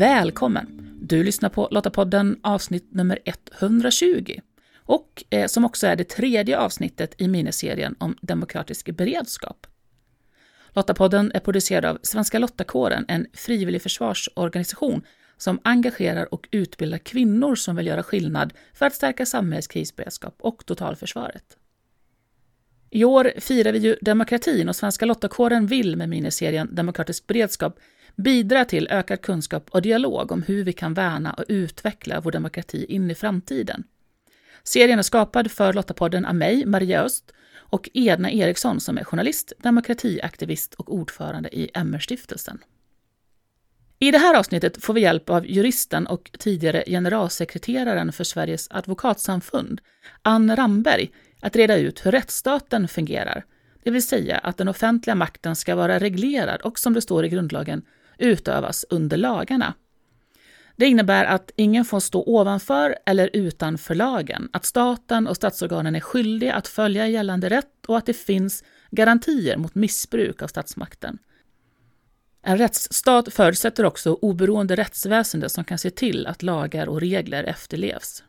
Välkommen! Du lyssnar på Lottapodden avsnitt nummer 120 och eh, som också är det tredje avsnittet i miniserien om demokratisk beredskap. Lottapodden är producerad av Svenska Lottakåren, en frivillig försvarsorganisation som engagerar och utbildar kvinnor som vill göra skillnad för att stärka samhällets krisberedskap och totalförsvaret. I år firar vi ju demokratin och Svenska Lottakåren vill med miniserien Demokratisk beredskap bidra till ökad kunskap och dialog om hur vi kan värna och utveckla vår demokrati in i framtiden. Serien är skapad för Lottapodden av mig, Maria Öst, och Edna Eriksson som är journalist, demokratiaktivist och ordförande i MR-stiftelsen. I det här avsnittet får vi hjälp av juristen och tidigare generalsekreteraren för Sveriges advokatsamfund, Ann Ramberg, att reda ut hur rättsstaten fungerar, det vill säga att den offentliga makten ska vara reglerad och, som det står i grundlagen, utövas under lagarna. Det innebär att ingen får stå ovanför eller utanför lagen, att staten och statsorganen är skyldiga att följa gällande rätt och att det finns garantier mot missbruk av statsmakten. En rättsstat förutsätter också oberoende rättsväsende som kan se till att lagar och regler efterlevs.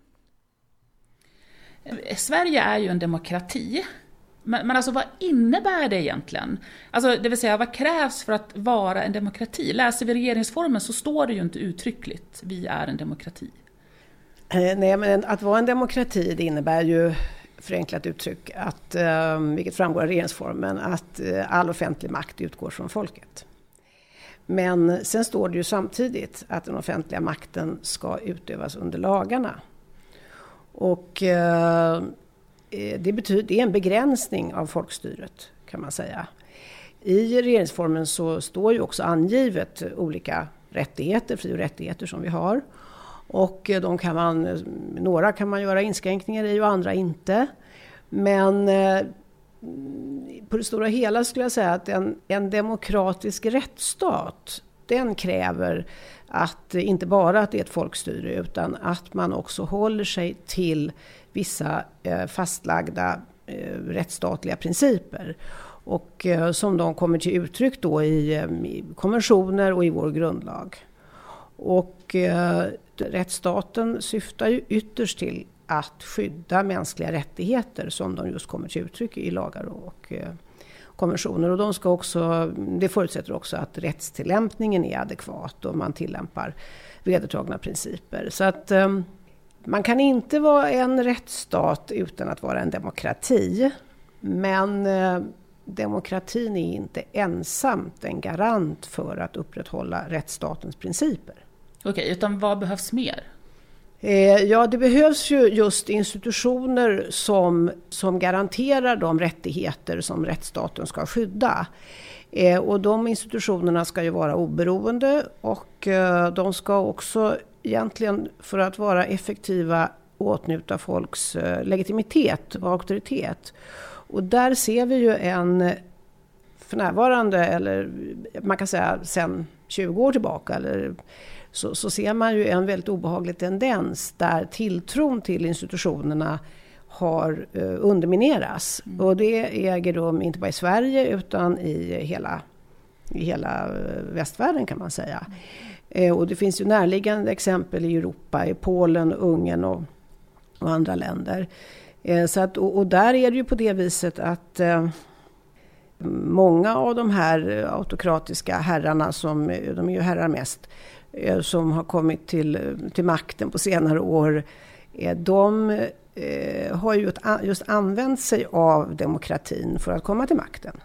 Sverige är ju en demokrati. Men, men alltså vad innebär det egentligen? Alltså, det vill säga, vad krävs för att vara en demokrati? Läser vi regeringsformen så står det ju inte uttryckligt, vi är en demokrati. Eh, nej, men att vara en demokrati det innebär ju förenklat uttryck, att, ehm, vilket framgår av regeringsformen, att eh, all offentlig makt utgår från folket. Men sen står det ju samtidigt att den offentliga makten ska utövas under lagarna. Och eh, Eh, det, betyder, det är en begränsning av folkstyret kan man säga. I regeringsformen så står ju också angivet olika rättigheter, fri och rättigheter som vi har. Och eh, de kan man, eh, några kan man göra inskränkningar i och andra inte. Men på det stora hela skulle jag säga att en, en demokratisk rättsstat den kräver att inte bara att det är ett folkstyre utan att man också håller sig till vissa eh, fastlagda eh, rättsstatliga principer. Och eh, som de kommer till uttryck då i, i konventioner och i vår grundlag. Och rättsstaten syftar ju ytterst till att skydda mänskliga rättigheter som de just kommer till uttryck i lagar och konventioner. Och de ska också, det förutsätter också att rättstillämpningen är adekvat och man tillämpar vedertagna principer. Så att ehm, man kan inte vara en rättsstat utan att vara en demokrati. Men eh, demokratin är inte ensamt en garant för att upprätthålla rättsstatens principer. Okej, utan vad behövs mer? Eh, ja, det behövs ju just institutioner som, som garanterar de rättigheter som rättsstaten ska skydda. Eh, och de institutionerna ska ju vara oberoende och eh, de ska också egentligen för att vara effektiva åtnjuta folks legitimitet och auktoritet. Och där ser vi ju en för närvarande, eller man kan säga sedan 20 år tillbaka, eller så, så ser man ju en väldigt obehaglig tendens där tilltron till institutionerna har eh, undermineras. Mm. Och det äger rum inte bara i Sverige utan i hela, i hela eh, västvärlden kan man säga. Eh, och det finns ju närliggande exempel i Europa, i Polen, Ungern och, och andra länder. Eh, så att, och, och, där är det ju på det viset att eh, många av de här autokratiska herrarna, som, de är ju herrar mest, Eh, Eh, som har kommit till, till makten på senare år, eh, de eh, har ju just använt sig av demokratin för att komma till makten.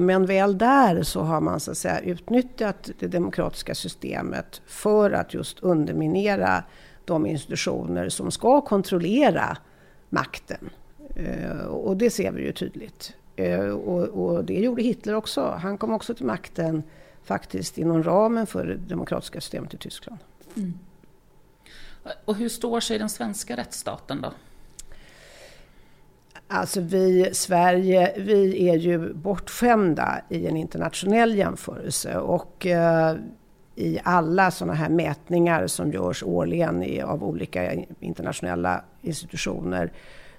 Men väl där så har man så att säga utnyttjat det demokratiska systemet för att just underminera de institutioner som ska kontrollera makten. Och det ser vi ju tydligt. Och det gjorde Hitler också. Han kom också till makten faktiskt inom ramen för det demokratiska systemet i Tyskland. Mm. Och hur står sig den svenska rättsstaten då? Alltså vi, Sverige, vi är ju bortskämda i en internationell jämförelse och eh, i alla sådana här mätningar som görs årligen i, av olika internationella institutioner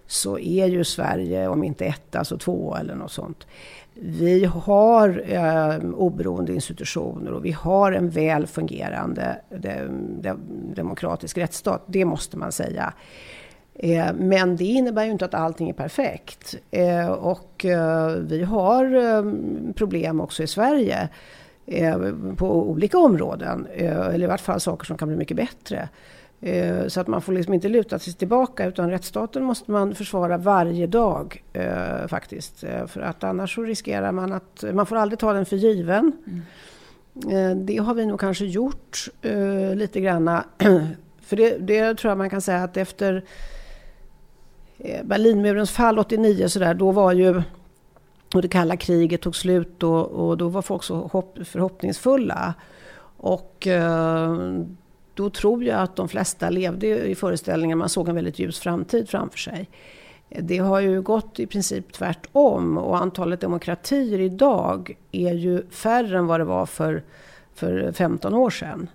så är ju Sverige, om inte ett, alltså två eller något sånt. Vi har eh, oberoende institutioner och vi har en väl fungerande de, de, demokratisk rättsstat. Det måste man säga. Eh, men det innebär ju inte att allting är perfekt. Eh, och eh, vi har eh, problem också i Sverige eh, på olika områden. Eh, eller i vart fall saker som kan bli mycket bättre. Eh, så att man får liksom inte luta sig tillbaka utan rättsstaten måste man försvara varje dag eh, faktiskt. Eh, för att annars så riskerar man att, man får aldrig ta den för given. Mm. Eh, det har vi nog kanske gjort eh, lite granna. för det, det, tror jag man kan säga att efter eh, Berlinmurens fall 89 så där, då var ju och det kalla kriget tog slut och, och då var folk så hopp, förhoppningsfulla. Och då tror jag att de flesta levde i föreställningen, man såg en väldigt ljus framtid framför sig. Det har ju gått i princip tvärtom och antalet demokratier idag är ju färre än vad det var för, för 15 år sedan.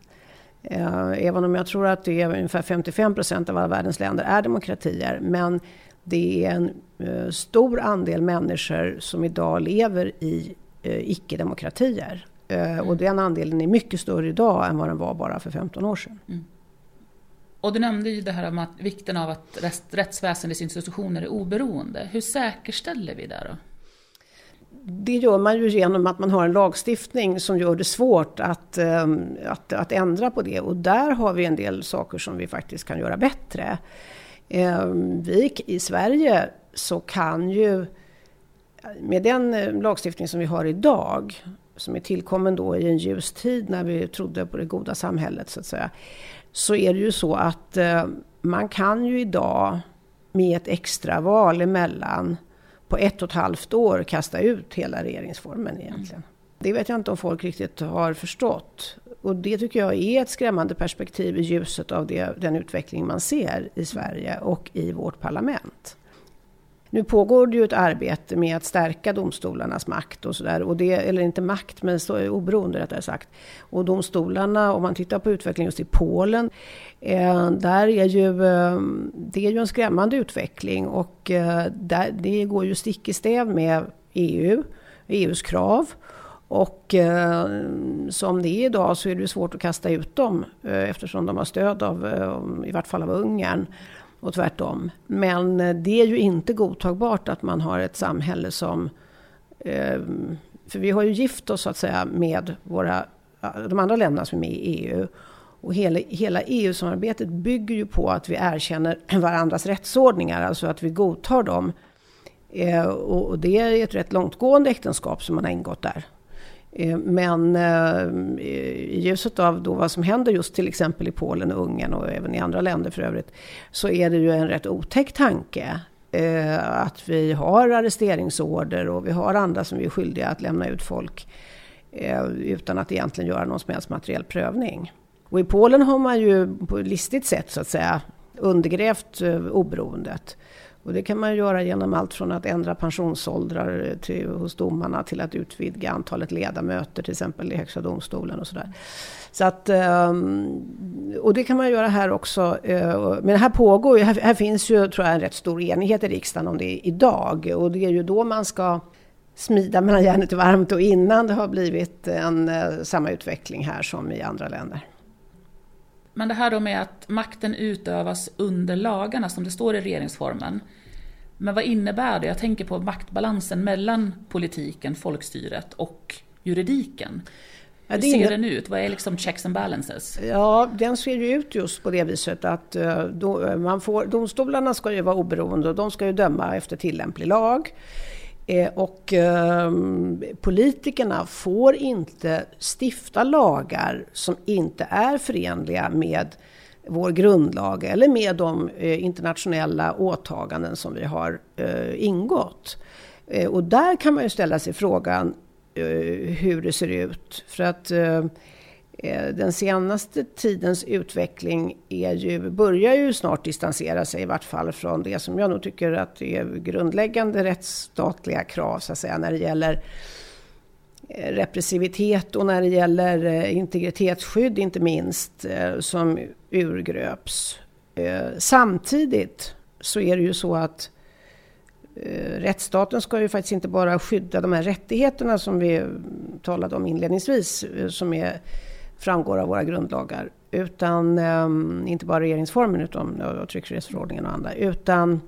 Eh, även om jag tror att det är ungefär 55 procent av alla världens länder är demokratier. Men det är en eh, stor andel människor som idag lever i eh, icke-demokratier. Mm. Och den andelen är mycket större idag än vad den var bara för 15 år sedan. Mm. Och du nämnde ju det här om att vikten av att rättsväsendets institutioner är oberoende. Hur säkerställer vi det då? Det gör man ju genom att man har en lagstiftning som gör det svårt att, ehm, att, att ändra på det. Och där har vi en del saker som vi faktiskt kan göra bättre. Ehm, vi i Sverige så kan ju, med den eh, lagstiftning som vi har idag, som är tillkommen då i en ljus tid när vi trodde på det goda samhället så att säga. Så är det ju så att eh, man kan ju idag med ett extra val emellan på ett och ett halvt år kasta ut hela regeringsformen egentligen. Mm. Det vet jag inte om folk riktigt har förstått. Och det tycker jag är ett skrämmande perspektiv i ljuset av det, den utveckling man ser i Sverige och i vårt parlament. Nu pågår det ju ett arbete med att stärka domstolarnas makt och sådär. Eller inte makt, men så, oberoende rättare sagt. Och domstolarna, om man tittar på utvecklingen just i Polen, eh, där är ju, eh, det är ju en skrämmande utveckling och eh, där, det går ju stick i stäv med EU, EUs krav. Och eh, som det är idag så är det svårt att kasta ut dem eh, eftersom de har stöd av, eh, i vart fall av Ungern och tvärtom. Men eh, det är ju inte godtagbart att man har ett samhälle som... Eh, för vi har ju gift oss så att säga med våra, de andra länderna som är med i EU. Och hela, hela EU-samarbetet bygger ju på att vi erkänner varandras rättsordningar, alltså att vi godtar dem. Eh, och det är ett rätt långtgående äktenskap som man har ingått där. Eh, men eh, i ljuset av då vad som händer just till exempel i Polen och Ungern och även i andra länder för övrigt, så är det ju en rätt otäck tanke eh, att vi har arresteringsorder och vi har andra som är skyldiga att lämna ut folk utan att egentligen göra någon som helst materiell prövning. Och i Polen har man ju på listigt sätt så att säga undergrävt oberoendet. Och det kan man göra genom allt från att ändra pensionsåldrar till, hos domarna till att utvidga antalet ledamöter till exempel i Högsta domstolen och sådär. Så att, ehm, och det kan man göra här också. Eh, men här pågår ju, här, här finns ju tror jag en rätt stor enighet i riksdagen om det idag. Och det är ju då man ska smida mellan järnet och varmt och innan det har blivit en, eh, samma utveckling här som i andra länder. Men det här då med att makten utövas under lagarna som det står i regeringsformen. Men vad innebär det? Jag tänker på maktbalansen mellan politiken, folkstyret och juridiken. Hur ser den ut? Vad är liksom checks and balances? Ja, den ser ju ut just på det viset att eh, då, man får, domstolarna ska ju vara oberoende och de ska ju döma efter tillämplig lag. Eh, och ehm, politikerna får inte stifta lagar som inte är förenliga med vår grundlag eller med de eh, internationella åtaganden som vi har eh, ingått. Och där kan man ju ställa sig frågan hur det ser ut. För att Eh, Eh, den senaste tidens utveckling är ju, börjar ju snart distansera sig i vart fall från det som jag nog tycker att är grundläggande rättsstatliga krav så att säga när det gäller eh, repressivitet och när det gäller eh, integritetsskydd inte minst som urgröps. Samtidigt så är det ju så att rättsstaten ska ju faktiskt inte bara skydda de här rättigheterna som vi talade om inledningsvis, som är, framgår av våra grundlagar, utan ehm, inte bara regeringsformen utan och tryckfrihetsförordningen och andra, utan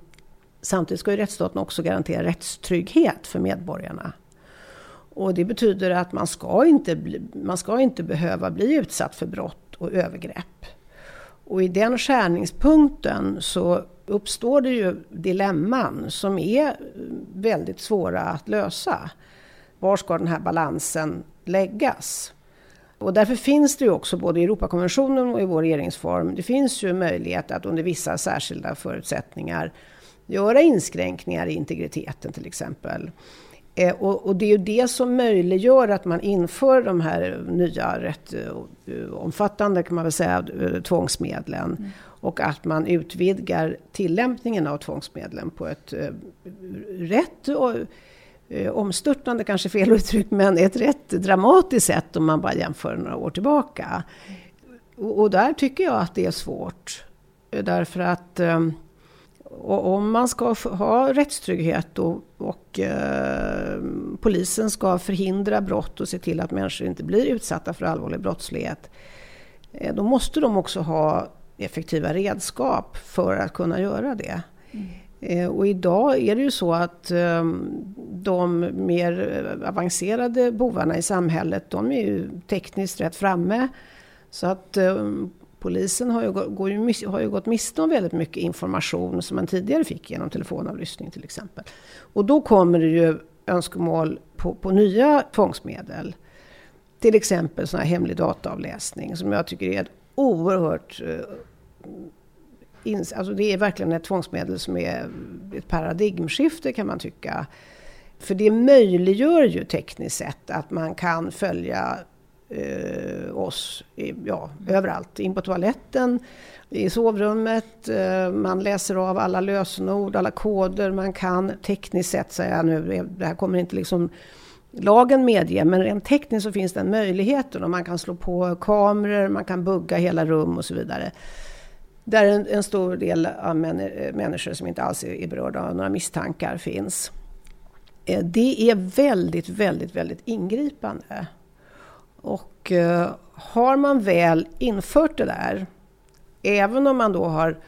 samtidigt ska ju rättsstaten också garantera rättstrygghet för medborgarna. Och det betyder att man ska inte, bli, man ska inte behöva bli utsatt för brott och övergrepp. Och i den skärningspunkten så uppstår det ju dilemman som är väldigt svåra att lösa. Var ska den här balansen läggas? Och därför finns det ju också både i Europakonventionen och i vår regeringsform, det finns ju möjlighet att under vissa särskilda förutsättningar göra inskränkningar i integriteten till exempel. Eh, och, och, det är ju det som möjliggör att man inför de här nya rätt uh, omfattande kan man väl säga, uh, tvångsmedlen. Mm. Och att man utvidgar tillämpningen av tvångsmedlen på ett rätt och Eh, omstörtande kanske fel uttryck, men ett rätt dramatiskt sätt om man bara jämför några år tillbaka. Och, och där tycker jag att det är svårt. Eh, därför att eh, och om man ska ha rättstrygghet och, och eh, polisen ska förhindra brott och se till att människor inte blir utsatta för allvarlig brottslighet. Eh, då måste de också ha effektiva redskap för att kunna göra det. Mm. Eh, och idag är det ju så att ehm, de mer avancerade bovarna i samhället, de är ju tekniskt rätt framme. Så att ehm, polisen har ju, går ju, har ju gått miste om väldigt mycket information som man tidigare fick genom telefonavlyssning till exempel. Och då kommer det ju önskemål på, på nya tvångsmedel. Till exempel sån här hemlig dataavläsning som jag tycker är ett oerhört eh, Alltså det är verkligen ett tvångsmedel som är ett paradigmskifte kan man tycka. För det möjliggör ju tekniskt sett att man kan följa eh, oss i, ja, överallt. In på toaletten, i sovrummet, eh, man läser av alla lösenord, alla koder man kan tekniskt sett säga nu, det här kommer inte liksom lagen medge, men rent tekniskt så finns den möjligheten och man kan slå på kameror, man kan bugga hela rum och så vidare. Där en, en stor del av män, eh, människor som inte alls är, är berörda av några misstankar finns. Eh, det är väldigt, väldigt, väldigt ingripande. Och eh, har man väl infört det där, även om man då har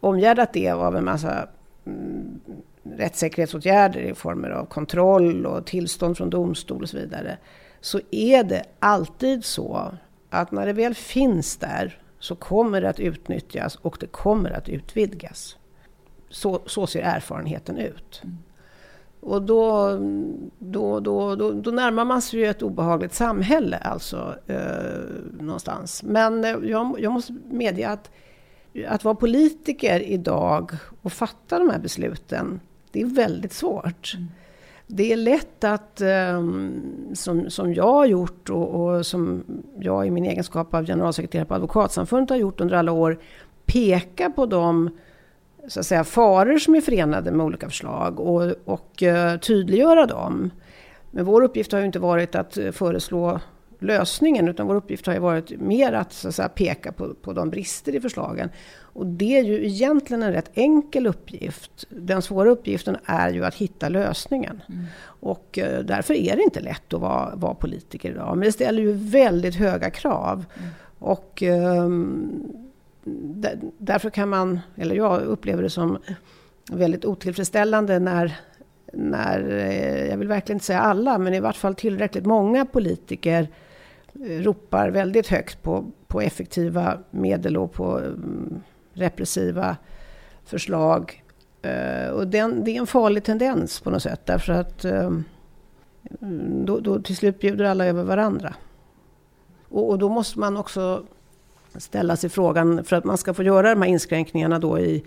omgärdat det av en massa mm, rättssäkerhetsåtgärder i former av kontroll och tillstånd från domstol och så vidare, så är det alltid så att när det väl finns där så kommer det att utnyttjas och det kommer att utvidgas. Så, så ser erfarenheten ut. Mm. Och då, då, då, då, då närmar man sig ju ett obehagligt samhälle alltså eh, någonstans. Men eh, jag, jag måste medge att, att vara politiker idag och fatta de här besluten, det är väldigt svårt. Mm. Det är lätt att, ehm, som, som jag har gjort och, och, som jag i min egenskap av generalsekreterare på Advokatsamfundet har gjort under alla år, peka på de så att säga, faror som är förenade med olika förslag och, och eh, tydliggöra dem. Men vår uppgift har ju inte varit att föreslå lösningen utan vår uppgift har ju varit mer att, så att säga, peka på, på de brister i förslagen. Och det är ju egentligen en rätt enkel uppgift. Den svåra uppgiften är ju att hitta lösningen. Mm. Och uh, därför är det inte lätt att vara, vara politiker idag. Men det ställer ju väldigt höga krav. Mm. Och um, därför kan man, eller jag upplever det som väldigt otillfredsställande när, när, eh, jag vill verkligen inte säga alla, men i vart fall tillräckligt många politiker eh, ropar väldigt högt på, på effektiva medel och på mm, repressiva förslag. Eh, och den, det är en farlig tendens på något sätt därför att eh, då, då till slut bjuder alla över varandra. Och, och då måste man också ställa sig frågan, för att man ska få göra de här inskränkningarna då i,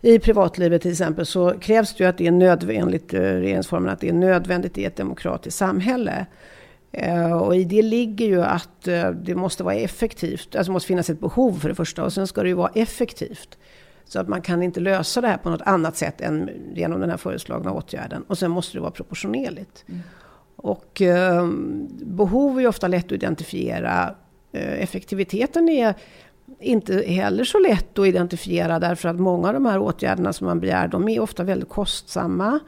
i privatlivet till exempel, så krävs det ju att det är nödvändigt, enligt regeringsformen, att det är nödvändigt i ett demokratiskt samhälle. Uh, och i det ligger ju att uh, det måste vara effektivt, alltså det måste finnas ett behov för det första, och sen ska det ju vara effektivt. Så att man kan inte lösa det här på något annat sätt än genom den här föreslagna åtgärden. Och sen måste det vara proportionerligt. Mm. Och uh, behov är ju ofta lätt att identifiera Eh, effektiviteten är inte heller så lätt att identifiera därför att många av de här åtgärderna som man begär, de är ofta väldigt kostsamma.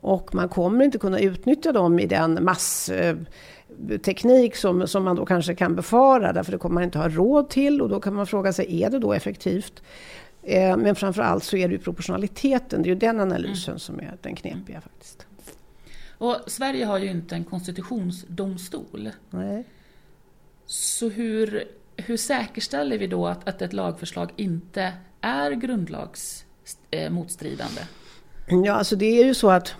Och man kommer inte kunna utnyttja dem i den massteknik som, som man då kanske kan befara, därför det kommer man inte ha råd till och då kan man fråga sig, är det då effektivt? Eh, men framförallt så är det ju proportionaliteten, det är ju den analysen mm. som är den knepiga faktiskt. Och Sverige har ju inte en konstitutionsdomstol. Nej. Så hur, hur säkerställer vi då att, att ett lagförslag inte är grundlagsmotstridande? Eh, ja, alltså det är ju så att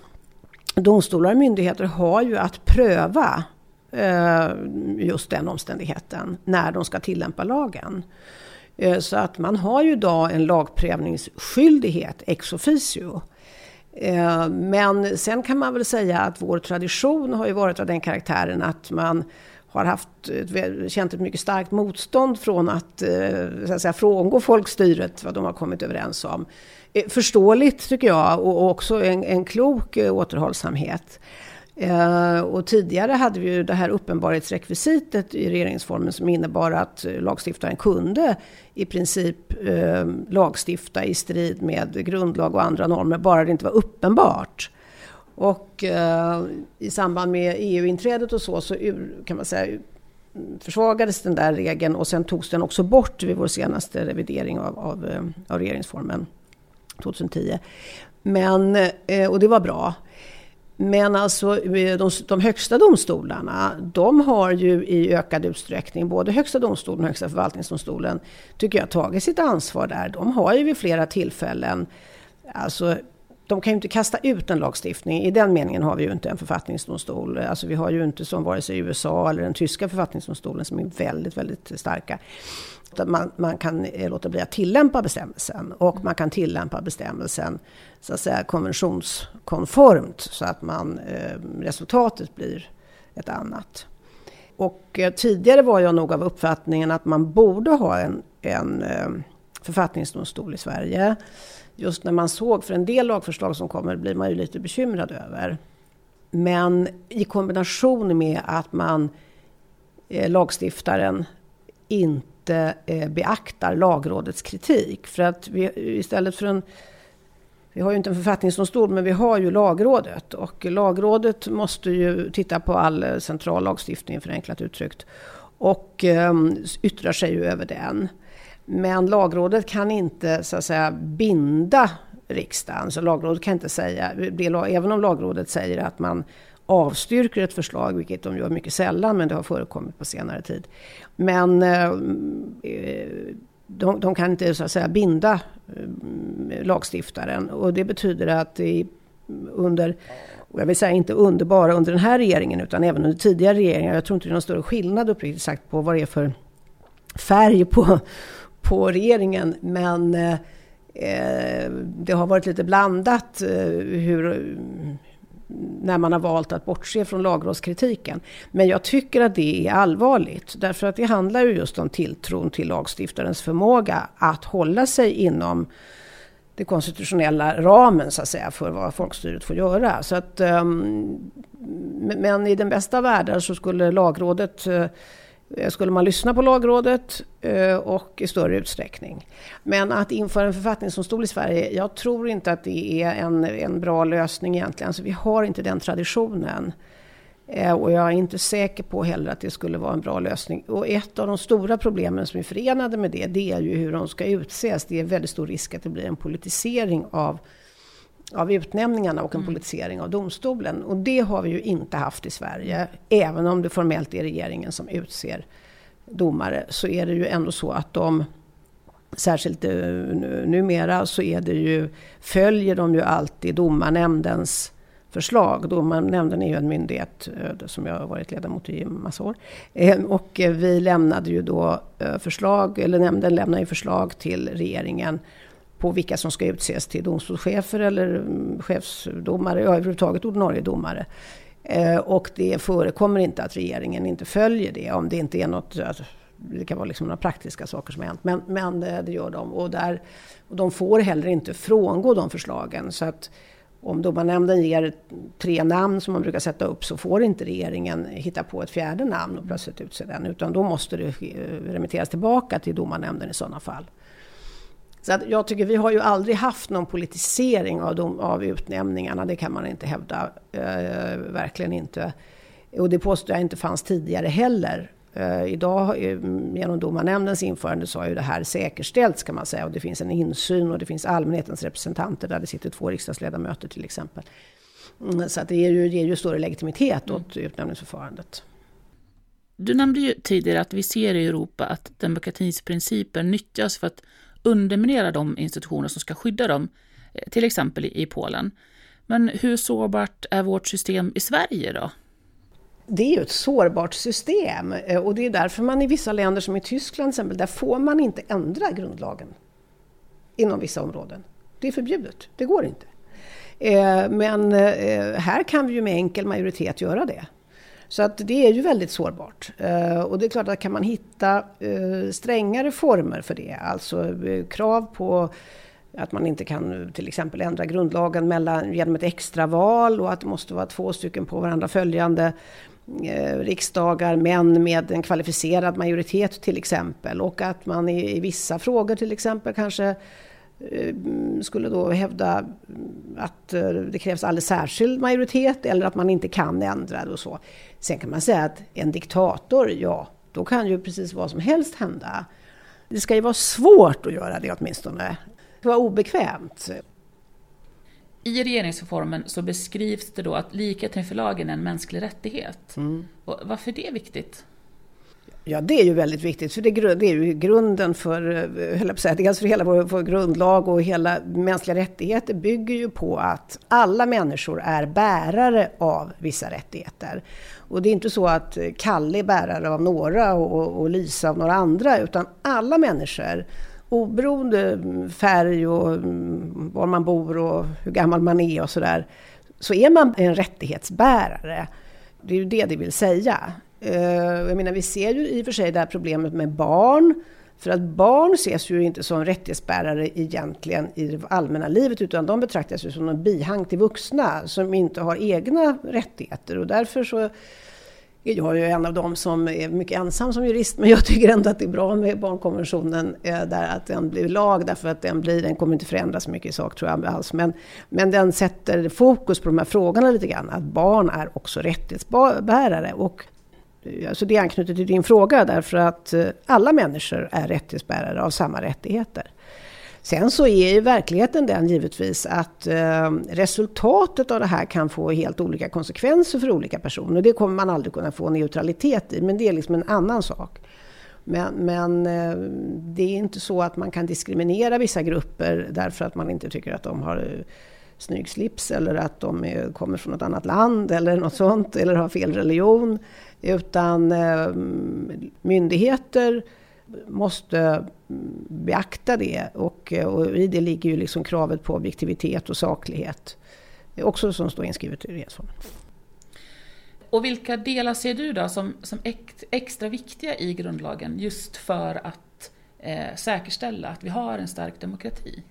domstolar och myndigheter har ju att pröva eh, just den omständigheten när de ska tillämpa lagen. Eh, så att man har ju idag en lagprövningsskyldighet ex officio. Eh, men sen kan man väl säga att vår tradition har ju varit av den karaktären att man har haft, känt ett mycket starkt motstånd från att, eh, så att säga, frångå folkstyret, vad de har kommit överens om. Eh, förståeligt tycker jag och också en, en klok eh, återhållsamhet. Eh, och tidigare hade vi ju det här uppenbarhetsrekvisitet i regeringsformen som innebar att lagstiftaren kunde i princip eh, lagstifta i strid med grundlag och andra normer bara det inte var uppenbart. Och eh, i samband med EU-inträdet och så, så kan man säga försvagades den där regeln och sen togs den också bort vid vår senaste revidering av, av, av regeringsformen 2010. Men, och det var bra. Men alltså de, de, högsta domstolarna, de har ju i ökad utsträckning, både Högsta domstolen och Högsta förvaltningsdomstolen, tycker jag tagit sitt ansvar där. De har ju vid flera tillfällen, alltså de kan ju inte kasta ut en lagstiftning. I den meningen har vi ju inte en författningsdomstol. Alltså vi har ju inte som vare sig USA eller den tyska författningsdomstolen som är väldigt, väldigt starka. Man, man kan eh, låta bli att tillämpa bestämmelsen och man kan tillämpa bestämmelsen så att säga konventionskonformt så att man, eh, resultatet blir ett annat. Och eh, tidigare var jag nog av uppfattningen att man borde ha en, en eh, författningsdomstol i Sverige. Just när man såg, för en del lagförslag som kommer blir man ju lite bekymrad över. Men i kombination med att man, eh, lagstiftaren, inte eh, beaktar lagrådets kritik. För att vi, istället för en vi har ju inte en författningsdomstol men vi har ju lagrådet och lagrådet måste ju titta på all eh, central lagstiftning förenklat uttryckt och eh, yttrar sig ju över den. Men lagrådet kan inte så att säga binda riksdagen. Så lagrådet kan inte säga, även om lagrådet säger att man avstyrker ett förslag, vilket de gör mycket sällan, men det har förekommit på senare tid. Men eh, de, de, kan inte så att säga binda eh, lagstiftaren och det betyder att i, under, jag vill säga inte under, bara under den här regeringen utan även under tidigare regeringar. Jag tror inte det är någon större skillnad uppriktigt sagt på vad det är för färg på, på regeringen. Men eh, det har varit lite blandat eh, hur, när man har valt att bortse från lagrådskritiken. Men jag tycker att det är allvarligt. Därför att det handlar ju just om tilltron till lagstiftarens förmåga att hålla sig inom den konstitutionella ramen så att säga för vad folkstyret får göra. Så att, ehm, men i den bästa av världar så skulle lagrådet eh, Eh, skulle man lyssna på lagrådet eh, och i större utsträckning. Men att införa en författningsdomstol i Sverige, jag tror inte att det är en, en bra lösning egentligen. Alltså vi har inte den traditionen. Eh, och jag är inte säker på heller att det skulle vara en bra lösning. Och ett av de stora problemen som är förenade med det, det är ju hur de ska utses. Det är väldigt stor risk att det blir en politisering av av utnämningarna och en mm. politisering av domstolen. Och det har vi ju inte haft i Sverige. Även om det formellt är regeringen som utser domare så är det ju ändå så att de Särskilt eh, numera så är det ju, följer de ju alltid domarnämndens förslag. Domarnämnden är ju en myndighet eh, som jag har varit ledamot i massa år. Eh, och vi lämnade ju då förslag, eller nämnden lämnade ju förslag till regeringen på vilka som ska utses till domstolschefer eller mm, chefsdomare, ja överhuvudtaget ordinarie domare. Eh, och det förekommer inte att regeringen inte följer det om det inte är något det kan vara liksom några praktiska saker som har hänt, men, men eh, det gör de. Och, där, och de får heller inte frångå de förslagen. Så att om domarnämnden ger tre namn som man brukar sätta upp så får inte regeringen hitta på ett fjärde namn och plötsligt utse den. Utan då måste det eh, remitteras tillbaka till domarnämnden i sådana fall. Så att jag tycker vi har ju aldrig haft någon politisering av, de, av utnämningarna. Det kan man inte hävda. Eh, verkligen inte. Och det påstår jag inte fanns tidigare heller. Eh, idag genom domarnämndens införande så har ju det här säkerställts kan man säga. Och det finns en insyn och det finns allmänhetens representanter där det sitter två riksdagsledamöter till exempel. Mm, så att det ger ju, ger ju större legitimitet åt mm. utnämningsförfarandet. Du nämnde ju tidigare att vi ser i Europa att demokratins principer nyttjas för att underminera de institutioner som ska skydda dem, eh, till exempel i Polen. Men hur sårbart är vårt system i Sverige då? det är ju ett sårbart system eh, och det är därför man i vissa länder som i Tyskland till exempel, där får man inte ändra grundlagen inom vissa områden. Det är förbjudet, det går inte. Eh, men här kan vi ju med enkel majoritet göra det. Så att det är ju väldigt sårbart. Eh, och det är klart att kan man hitta eh, strängare former för det, alltså eh, krav på att man inte kan till exempel ändra grundlagen mellan, genom ett extraval och att det måste vara två stycken på varandra följande riksdagar, men med en kvalificerad majoritet till exempel. Och att man i, i vissa frågor till exempel kanske eh, skulle då hävda att eh, det krävs alldeles särskild majoritet eller att man inte kan ändra det och så. Sen kan man säga att en diktator, ja, då kan ju precis vad som helst hända. Det ska ju vara svårt att göra det åtminstone. Det ska vara obekvämt. I regeringsreformen så beskrivs det då att likhet inför lagen är en mänsklig rättighet. Mm. Och varför är det viktigt? Ja, det är ju väldigt viktigt, för det, är ju grunden för, eh, höll på säga, dels alltså för hela vår, vår grundlag och hela mänskliga rättigheter bygger ju på att alla människor är bärare av vissa rättigheter. Och det är inte så att Kalle är bärare av några och, och Lisa av några andra, utan alla människor oberoende färg och mm, var man bor och hur gammal man är och sådär, så är man en rättighetsbärare. Det är ju det det vill säga. Eh, jag menar, vi ser ju i och för sig det här problemet med barn. För att barn ses ju inte som rättighetsbärare egentligen i det allmänna livet utan de betraktas ju som en bihang till vuxna som inte har egna rättigheter. Och därför så är jag ju en av dem som är mycket ensam som jurist, men jag tycker ändå att det är bra med barnkonventionen, eh, där att den blir lag, därför att den, blir, den kommer inte förändras mycket i sak tror jag alls. Men, men den sätter fokus på de här frågorna lite grann, att barn är också rättighetsbärare. Och, alltså det anknyter till din fråga, därför att eh, alla människor är rättighetsbärare av samma rättigheter. Sen så är ju verkligheten den givetvis att eh, resultatet av det här kan få helt olika konsekvenser för olika personer. Det kommer man aldrig kunna få neutralitet i, men det är liksom en annan sak. Men, men eh, det är inte så att man kan diskriminera vissa grupper därför att man inte tycker att de har eh, snygg slips eller att de är, kommer från ett annat land eller något sånt eller har fel religion. Utan eh, myndigheter måste beakta det och, och i det ligger ju liksom kravet på objektivitet och saklighet. Det är också som står inskrivet i regeringsformen. Och vilka delar ser du då som, som extra viktiga i grundlagen just för att eh, säkerställa att vi har en stark demokrati?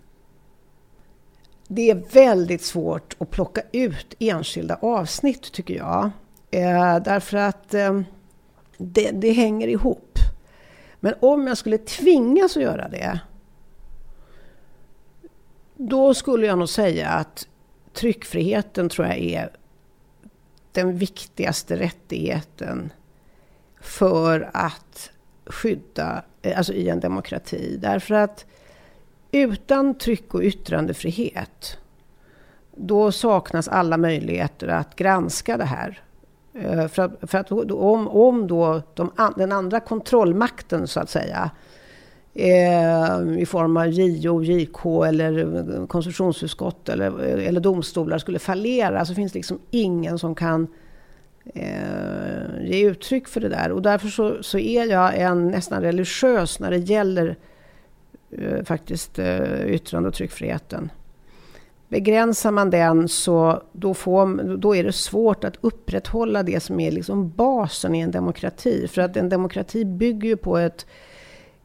Det är väldigt svårt att plocka ut enskilda avsnitt tycker jag. Eh, därför att eh, det, det hänger ihop. Men om jag skulle tvingas att göra det, då skulle jag nog säga att tryckfriheten tror jag är den viktigaste rättigheten för att skydda, eh, alltså i en demokrati. Därför att utan tryck och yttrandefrihet, då saknas alla möjligheter att granska det här. Eh, för att, för att om, om då de, den andra kontrollmakten så att säga eh, i form av JO, JK eller eh, konstitutionsutskott eller, eller domstolar skulle fallera så finns det liksom ingen som kan eh, ge uttryck för det där. Och därför så, så är jag en, nästan religiös när det gäller eh, Eh, faktiskt eh, yttrande och tryckfriheten. Begränsar man den så då, får, då är det svårt att upprätthålla det som är liksom basen i en demokrati. För att en demokrati bygger ju på ett,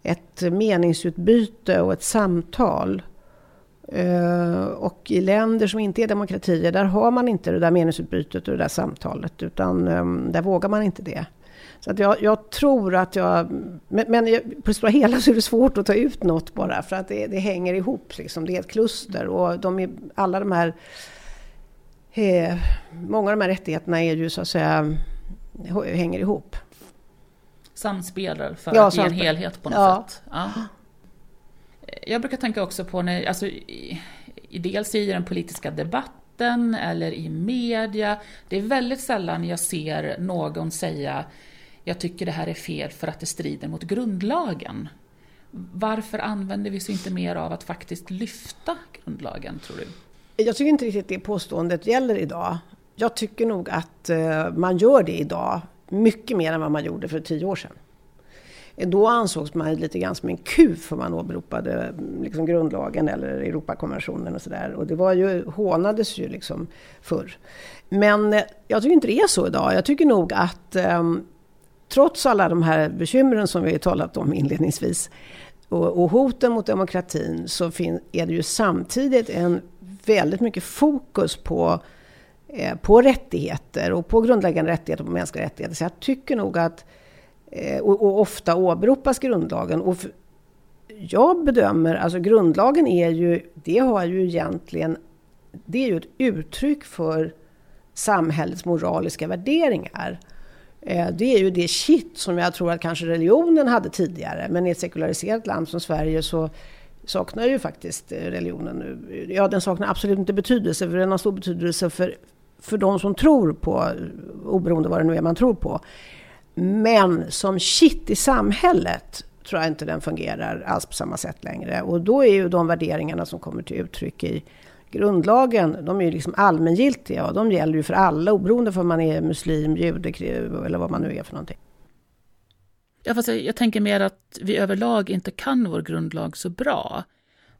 ett meningsutbyte och ett samtal. Eh, och i länder som inte är demokratier, där har man inte det där meningsutbytet och det där samtalet, utan ehm, där vågar man inte det. Så att jag, jag tror att jag... Men, men, på det stora hela så är det svårt att ta ut något bara, för att det, det hänger ihop. Liksom. Det är ett kluster och de är, alla de här... Eh, många av de här rättigheterna är ju så att säga hänger ihop. Samspelar för ja, att ge en helhet på något ja. sätt. Ja. Jag brukar tänka också på när, alltså, i, dels i den politiska debatten eller i media. Det är väldigt sällan jag ser någon säga jag tycker det här är fel för att det strider mot grundlagen. Varför använder vi så inte mer av att faktiskt lyfta grundlagen, tror du? Jag tycker inte riktigt det påståendet gäller idag. Jag tycker nog att eh, man gör det idag mycket mer än vad man gjorde för tio år sedan. Då ansågs man lite grann som en kuf om man åberopade mm, liksom grundlagen eller Europakonventionen och sådär. Och det var ju, hånades ju liksom förr. Men eh, jag tycker inte det är så idag. Jag tycker nog att um, trots alla de här bekymren som vi har talat om inledningsvis och, och hoten mot demokratin så fin, är det ju samtidigt en väldigt mycket fokus på, eh, på rättigheter och på grundläggande rättigheter och på mänskliga rättigheter. Så jag tycker nog att, eh, och, och, ofta åberopas grundlagen. Och för, jag bedömer, alltså grundlagen är ju, det har ju egentligen, det är ju ett uttryck för samhällets moraliska värderingar. Eh, det är ju det kitt som jag tror att kanske religionen hade tidigare. Men i ett sekulariserat land som Sverige så saknar ju faktiskt eh, religionen nu. Ja, den saknar absolut inte betydelse, för den har stor betydelse för, för de som tror på, oberoende vad det nu är man tror på. Men som kitt i samhället tror jag inte den fungerar alls på samma sätt längre. Och då är ju de värderingarna som kommer till uttryck i grundlagen, de är ju liksom allmängiltiga och de gäller ju för alla oberoende för om man är muslim, jude eller vad man nu är för någonting. Ja, fast jag, tänker mer att vi överlag inte kan vår grundlag så bra.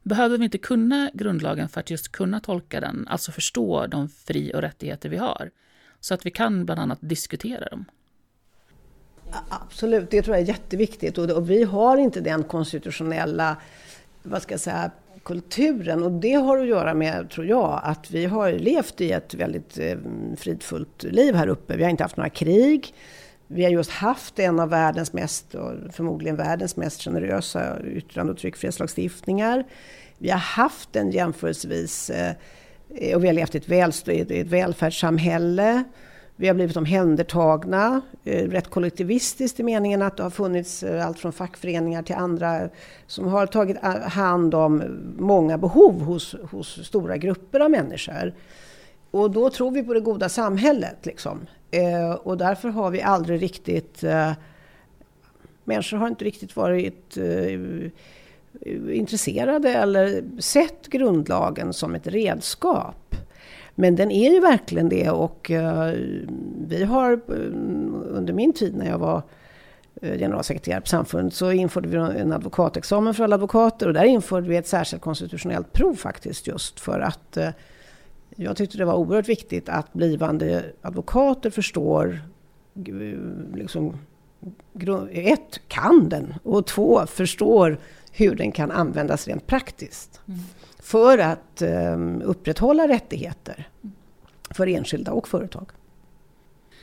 Behöver vi inte kunna grundlagen för att just kunna tolka den, alltså förstå de fri och rättigheter vi har? Så att vi kan bland annat diskutera dem. Absolut, det tror jag är jätteviktigt. Och vi har inte den konstitutionella, vad ska jag säga, kulturen. Och det har att göra med, tror jag, att vi har levt i ett väldigt eh, fridfullt liv här uppe. Vi har inte haft några krig. Vi har just haft en av världens mest, och förmodligen världens mest generösa yttrande och tryckfrihetslagstiftningar. Vi har haft en jämförelsevis, eh, och vi har levt i ett, i ett välfärdssamhälle. Vi har blivit omhändertagna, eh, rätt kollektivistiskt i meningen att det har funnits eh, allt från fackföreningar till andra som har tagit eh, hand om många behov hos, hos stora grupper av människor. Och då tror vi på det goda samhället. Liksom. Och därför har vi aldrig riktigt... Människor har inte riktigt varit intresserade eller sett grundlagen som ett redskap. Men den är ju verkligen det. Och eh, vi har eh, under min tid när jag var eh, generalsekreterare på samfundet så införde vi en advokatexamen för alla advokater. Och där införde vi ett särskilt konstitutionellt prov faktiskt just för att jag tyckte det var oerhört viktigt att blivande advokater förstår liksom, ett, kan den. Och två, förstår hur den kan användas rent praktiskt. Mm för att um, upprätthålla rättigheter för enskilda och företag.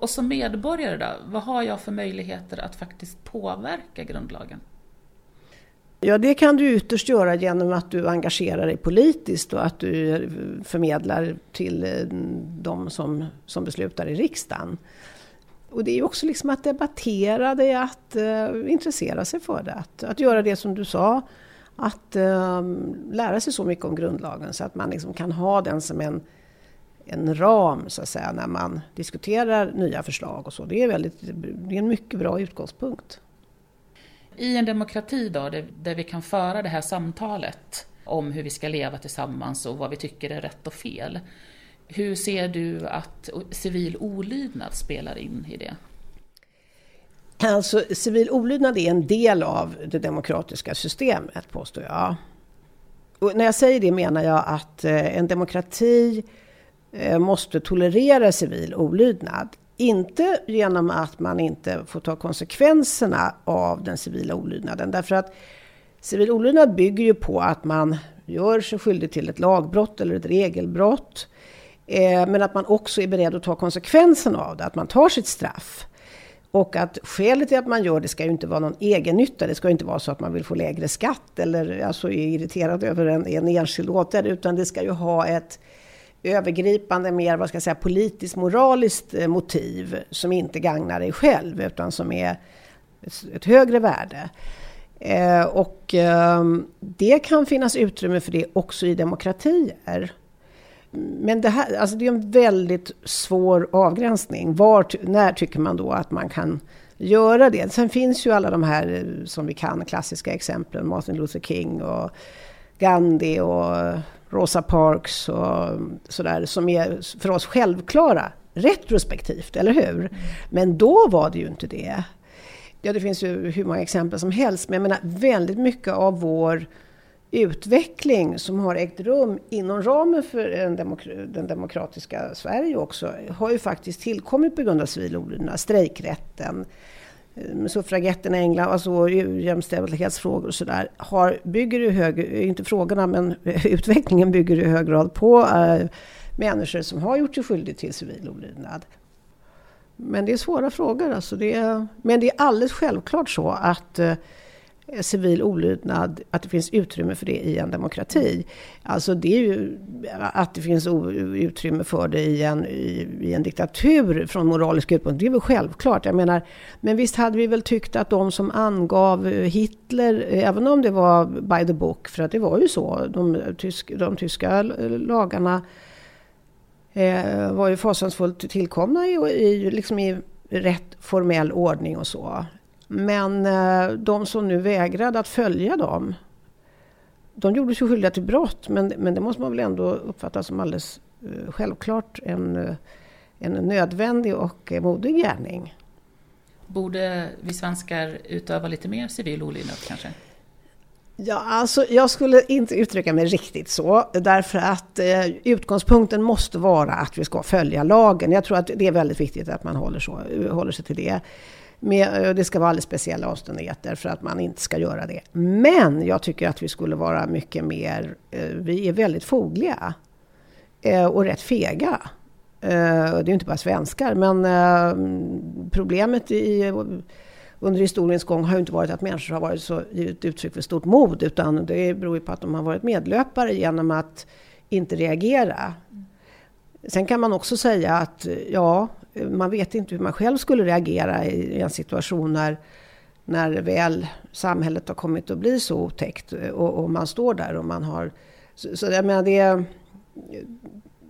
Och som medborgare då, vad har jag för möjligheter att faktiskt påverka grundlagen? Ja, det kan du ytterst göra genom att du engagerar dig politiskt och att du förmedlar till eh, de som, som beslutar i riksdagen. Och det är ju också liksom att debattera det, att uh, intressera sig för det, att, att göra det som du sa, att uh, lära sig så mycket om grundlagen så att man liksom kan ha den som en, en ram så att säga när man diskuterar nya förslag och så. Det är, väldigt, det är en mycket bra utgångspunkt. I en demokrati då, där, där vi kan föra det här samtalet om hur vi ska leva tillsammans och vad vi tycker är rätt och fel. Hur ser du att civil olydnad spelar in i det? Alltså civil olydnad är en del av det demokratiska systemet, påstår jag. Och när jag säger det menar jag att eh, en demokrati eh, måste tolerera civil olydnad. Inte genom att man inte får ta konsekvenserna av den civila olydnaden. Därför att Civil olydnad bygger ju på att man gör sig skyldig till ett lagbrott eller ett regelbrott. Eh, men att man också är beredd att ta konsekvensen av det, att man tar sitt straff. Och att skälet till att man gör det ska ju inte vara någon egen nytta. Det ska inte vara så att man vill få lägre skatt eller alltså är irriterad över en, en enskild åtgärd. Utan det ska ju ha ett övergripande, mer vad ska jag säga, politiskt moraliskt eh, motiv som inte gagnar dig själv utan som är ett, ett högre värde. Eh, och eh, det kan finnas utrymme för det också i demokratier. Men det, här, alltså det är en väldigt svår avgränsning. Var, när tycker man då att man kan göra det? Sen finns ju alla de här eh, som vi kan, klassiska exemplen. Martin Luther King och Gandhi och Rosa Parks och sådär. Som är för oss självklara retrospektivt, eller hur? Men då var det ju inte det. Ja, det finns ju hur många exempel som helst. Men jag menar, väldigt mycket av vår utveckling som har ägt rum inom ramen för demok den demokratiska Sverige också har ju faktiskt tillkommit på grund av civil olydnad. Strejkrätten, eh, suffragetterna i England, alltså jämställdhetsfrågor och sådär, har, bygger i hög, inte frågorna men utvecklingen bygger i hög grad på äh, människor som har gjort sig skyldiga till civil olydnad. Men det är svåra frågor alltså. Det är, men det är alldeles självklart så att äh, civil olydnad, att det finns utrymme för det i en demokrati. Alltså det är ju att det finns utrymme för det i en, i, i en diktatur från moralisk utgångspunkt, det är väl självklart. Jag menar, men visst hade vi väl tyckt att de som angav Hitler, även om det var by the book, för att det var ju så, de, tysk, de tyska lagarna eh, var ju fasansfullt tillkomna i, i, liksom i rätt formell ordning och så. Men eh, de som nu vägrade att följa dem, de gjorde sig skyldiga till brott. Men, men det måste man väl ändå uppfatta som alldeles eh, självklart en, eh, en nödvändig och modig gärning. Borde vi svenskar utöva lite mer civil olydnad kanske? Ja, alltså, jag skulle inte uttrycka mig riktigt så, därför att eh, utgångspunkten måste vara att vi ska följa lagen. Jag tror att det är väldigt viktigt att man håller, så, håller sig till det. Med, eh, det ska vara alldeles speciella omständigheter för att man inte ska göra det. Men jag tycker att vi skulle vara mycket mer, eh, vi är väldigt fogliga eh, och rätt fega. Det är inte bara svenskar, men problemet i, under historiens gång har ju inte varit att människor har varit så givit uttryck för stort mod, utan det beror ju på att de har varit medlöpare genom att inte reagera. Sen kan man också säga att ja, man vet inte hur man själv skulle reagera i en situation när, när väl samhället har kommit att bli så otäckt och, och man står där och man har... Så, så jag menar, det,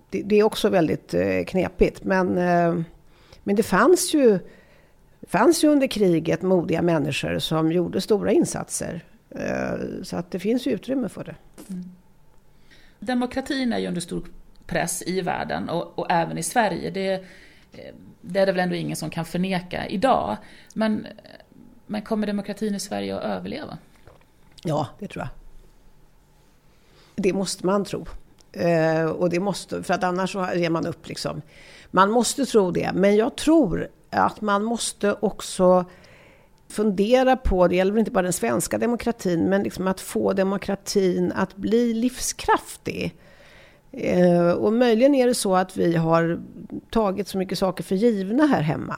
det, det, är också väldigt eh, knepigt. Men, eh, men det fanns ju, fanns ju under kriget modiga människor som gjorde stora insatser. Eh, så att det finns ju utrymme för det. Mm. Demokratin är ju under stor press i världen och, och även i Sverige. Det, det är det väl ändå ingen som kan förneka idag. Men, men kommer demokratin i Sverige att överleva? Ja, det tror jag. Det måste man tro. Eh, och det måste, för att annars så ger man upp liksom. Man måste tro det, men jag tror att man måste också fundera på, det gäller inte bara den svenska demokratin, men liksom att få demokratin att bli livskraftig. Eh, och möjligen är det så att vi har tagit så mycket saker för givna här hemma.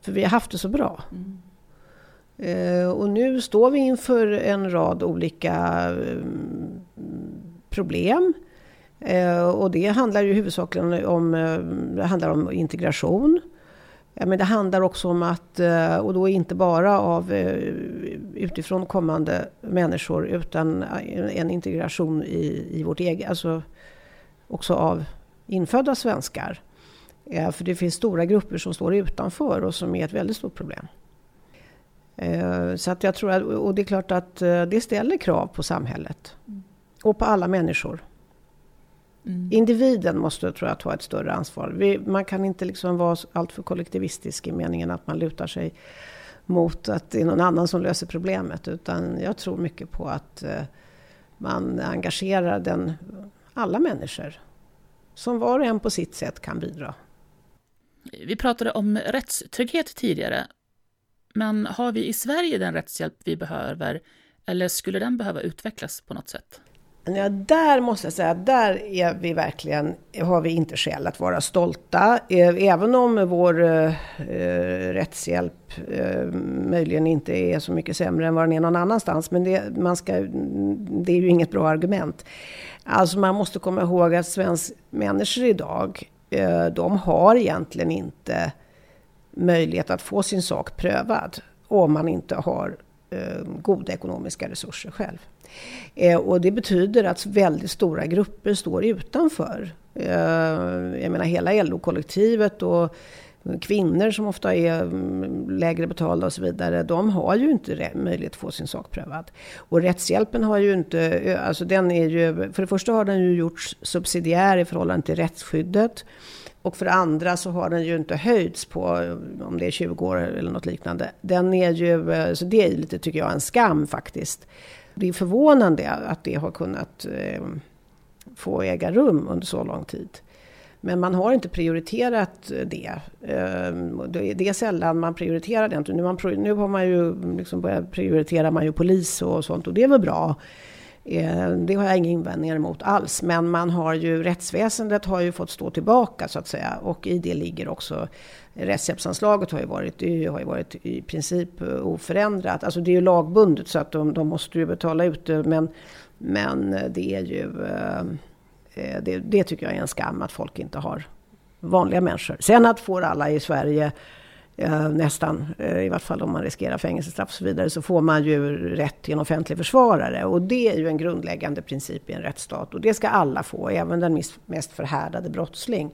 För vi har haft det så bra. Mm. Eh, och nu står vi inför en rad olika mm, problem. Eh, och det handlar ju huvudsakligen om, eh, det handlar om integration. Men det handlar också om att, eh, och då inte bara av utifrån kommande människor utan en integration i, i vårt eget, alltså också av infödda svenskar. Eh, för det finns stora grupper som står utanför och som är ett väldigt stort problem. Eh, så att jag tror att, och det är klart att eh, det ställer krav på samhället. Mm. Och på alla människor. Mm. Individen måste, tror jag, ta ett större ansvar. Vi, man kan inte liksom vara alltför kollektivistisk i meningen att man lutar sig mot att det är någon annan som löser problemet. Utan jag tror mycket på att man engagerar den alla människor som var och en på sitt sätt kan bidra. Vi pratade om rättstrygghet tidigare. Men har vi i Sverige den rättshjälp vi behöver? eller skulle den behöva utvecklas på något sätt? Ja, där måste jag säga, där är vi verkligen, har vi inte skäl att vara stolta. Eh, även om vår eh, eh, rättshjälp eh, möjligen inte är så mycket sämre än vad den är någon annanstans. Men det, man ska, det är ju inget bra argument. Alltså man måste komma ihåg att svenska människor idag, eh, de har egentligen inte möjlighet att få sin sak prövad om man inte har Eh, goda ekonomiska resurser själv. Eh, och det betyder att väldigt stora grupper står utanför. Eh, jag menar hela LO-kollektivet och kvinnor som ofta är mm, lägre betalda och så vidare, de har ju inte möjlighet att få sin sak prövad. Och rättshjälpen har ju inte, alltså den är ju, för det första har den ju gjorts subsidiär i förhållande till rättsskyddet. Och för det andra så har den ju inte höjts på, om det är 20 år eller något liknande. Den är ju, eh, så det är lite, tycker jag, en skam faktiskt. Det är förvånande att det har kunnat eh, få äga rum under så lång tid. Men man har inte prioriterat det. Eh, det är sällan man prioriterar det. Nu, man, nu har man ju liksom börjat prioritera man ju polis och sånt och det är väl bra. Eh, det har jag inga invändningar emot alls. Men man har ju, rättsväsendet har ju fått stå tillbaka så att säga. Och i det ligger också rättshjälpsanslaget har ju varit, det har ju varit i princip eh, oförändrat. Alltså det är ju lagbundet så att de, de måste ju betala ut det. Men, men det är ju, eh, det, det tycker jag är en skam att folk inte har vanliga människor. Sen att får alla i Sverige eh, nästan, eh, i vart fall om man riskerar fängelsestraff och så vidare, så får man ju rätt till en offentlig försvarare. Och det är ju en grundläggande princip i en rättsstat. Och det ska alla få, även den mest förhärdade brottsling.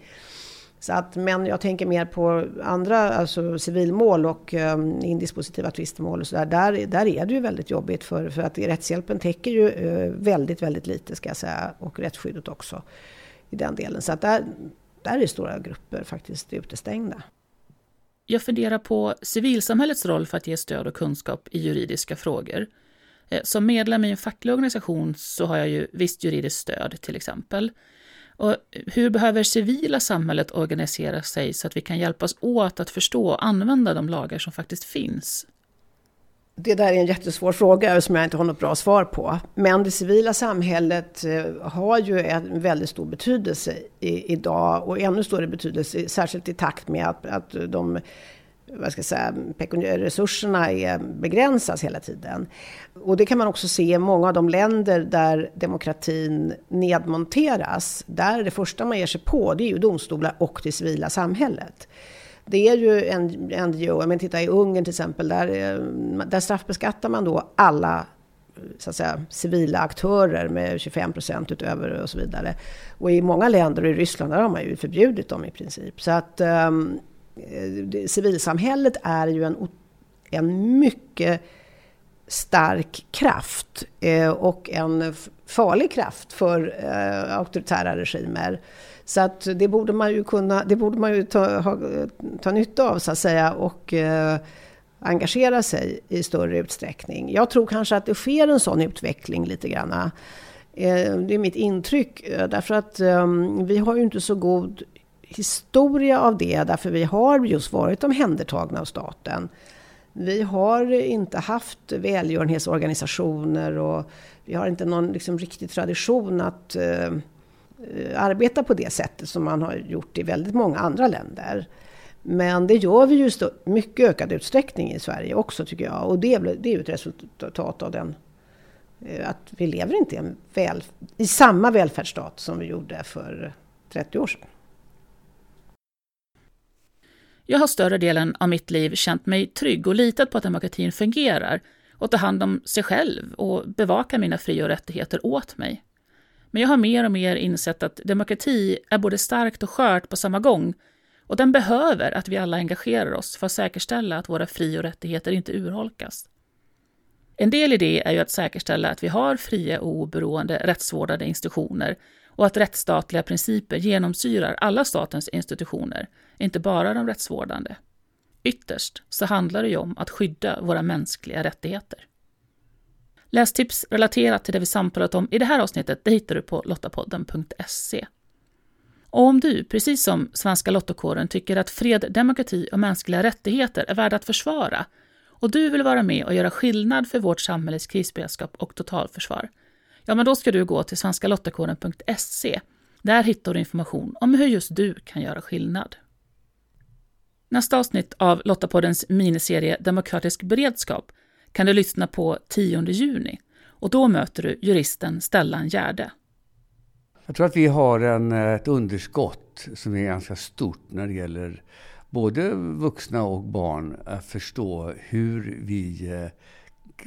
Så att, men jag tänker mer på andra, alltså civilmål och eh, indispositiva tvistemål och sådär. Där, där är det ju väldigt jobbigt för, för att rättshjälpen täcker ju eh, väldigt, väldigt lite ska jag säga. Och rättsskyddet också i den delen. Så att där, där är stora grupper faktiskt utestängda. Jag funderar på civilsamhällets roll för att ge stöd och kunskap i juridiska frågor. Eh, som medlem i en facklig organisation så har jag ju visst juridiskt stöd till exempel. Och eh, hur behöver civila samhället organisera sig så att vi kan hjälpas åt att förstå och använda de lagar som faktiskt finns? Det där är en jättesvår fråga som jag inte har något bra svar på. Men det civila samhället eh, har ju en väldigt stor betydelse i idag och ännu större betydelse, särskilt i takt med att, att de vad ska jag säga, resurserna är begränsas hela tiden. Och det kan man också se i många av de länder där demokratin nedmonteras. Där är det första man ger sig på det är ju domstolar och det civila samhället. Det är ju en NGO, om man i Ungern till exempel, där, eh, där straffbeskattar man då alla så att säga, civila aktörer med 25 procent utöver och så vidare. Och i många länder, och i Ryssland, där har man ju förbjudit dem i princip. Så att um, civilsamhället är ju en, en mycket stark kraft eh, och en farlig kraft för eh, auktoritära regimer. Så att det borde man ju kunna, det borde man ju ta, ha, ta nytta av så att säga och eh, engagera sig i större utsträckning. Jag tror kanske att det sker en sån utveckling lite grann. Eh, det är mitt intryck eh, därför att eh, vi har ju inte så god historia av det därför vi har just varit omhändertagna av staten. Vi har inte haft välgörenhetsorganisationer och vi har inte någon liksom riktig tradition att eh, Eh, arbeta på det sättet som man har gjort i väldigt många andra länder. Men det gör vi ju i mycket ökad utsträckning i Sverige också tycker jag. Och det är, det är ett resultat av den eh, att vi lever inte i, en väl, i samma välfärdsstat som vi gjorde för 30 år sedan. Jag har större delen av mitt liv känt mig trygg och litat på att demokratin fungerar och tar hand om sig själv och bevakar mina fri och rättigheter åt mig. Men jag har mer och mer insett att demokrati är både starkt och skört på samma gång och den behöver att vi alla engagerar oss för att säkerställa att våra fri och rättigheter inte urholkas. En del i det är ju att säkerställa att vi har fria och oberoende rättsvårdande institutioner och att rättsstatliga principer genomsyrar alla statens institutioner, inte bara de rättsvårdande. Ytterst så handlar det ju om att skydda våra mänskliga rättigheter. Lästips relaterat till det vi samtalat om i det här avsnittet det hittar du på lottapodden.se. Och om du, precis som Svenska Lottokåren, tycker att fred, demokrati och mänskliga rättigheter är värda att försvara och du vill vara med och göra skillnad för vårt samhälles krisberedskap och totalförsvar, ja men då ska du gå till svenskalottakåren.se. Där hittar du information om hur just du kan göra skillnad. Nästa avsnitt av Lottapoddens miniserie Demokratisk beredskap kan du lyssna på 10 juni och då möter du juristen Stellan Gärde. Jag tror att vi har en, eh, ett underskott som är ganska stort när det gäller både vuxna och barn att förstå hur vi eh,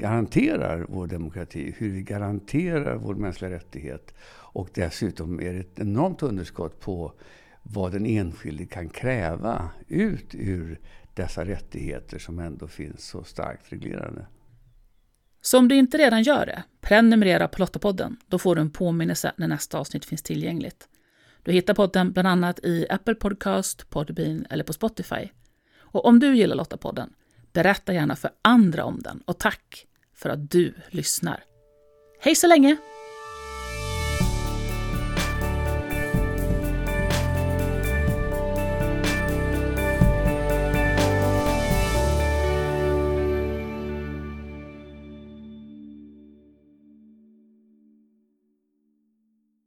garanterar vår demokrati, hur vi garanterar vår mänskliga rättighet. Och dessutom är det ett enormt underskott på vad den enskilde kan kräva ut ur dessa rättigheter som ändå finns så starkt reglerade. Så om du inte redan gör det, prenumerera på Lottapodden. Då får du en påminnelse när nästa avsnitt finns tillgängligt. Du hittar podden bland annat i Apple Podcast, Podbean eller på Spotify. Och om du gillar Lottapodden, berätta gärna för andra om den och tack för att du lyssnar. Hej så länge!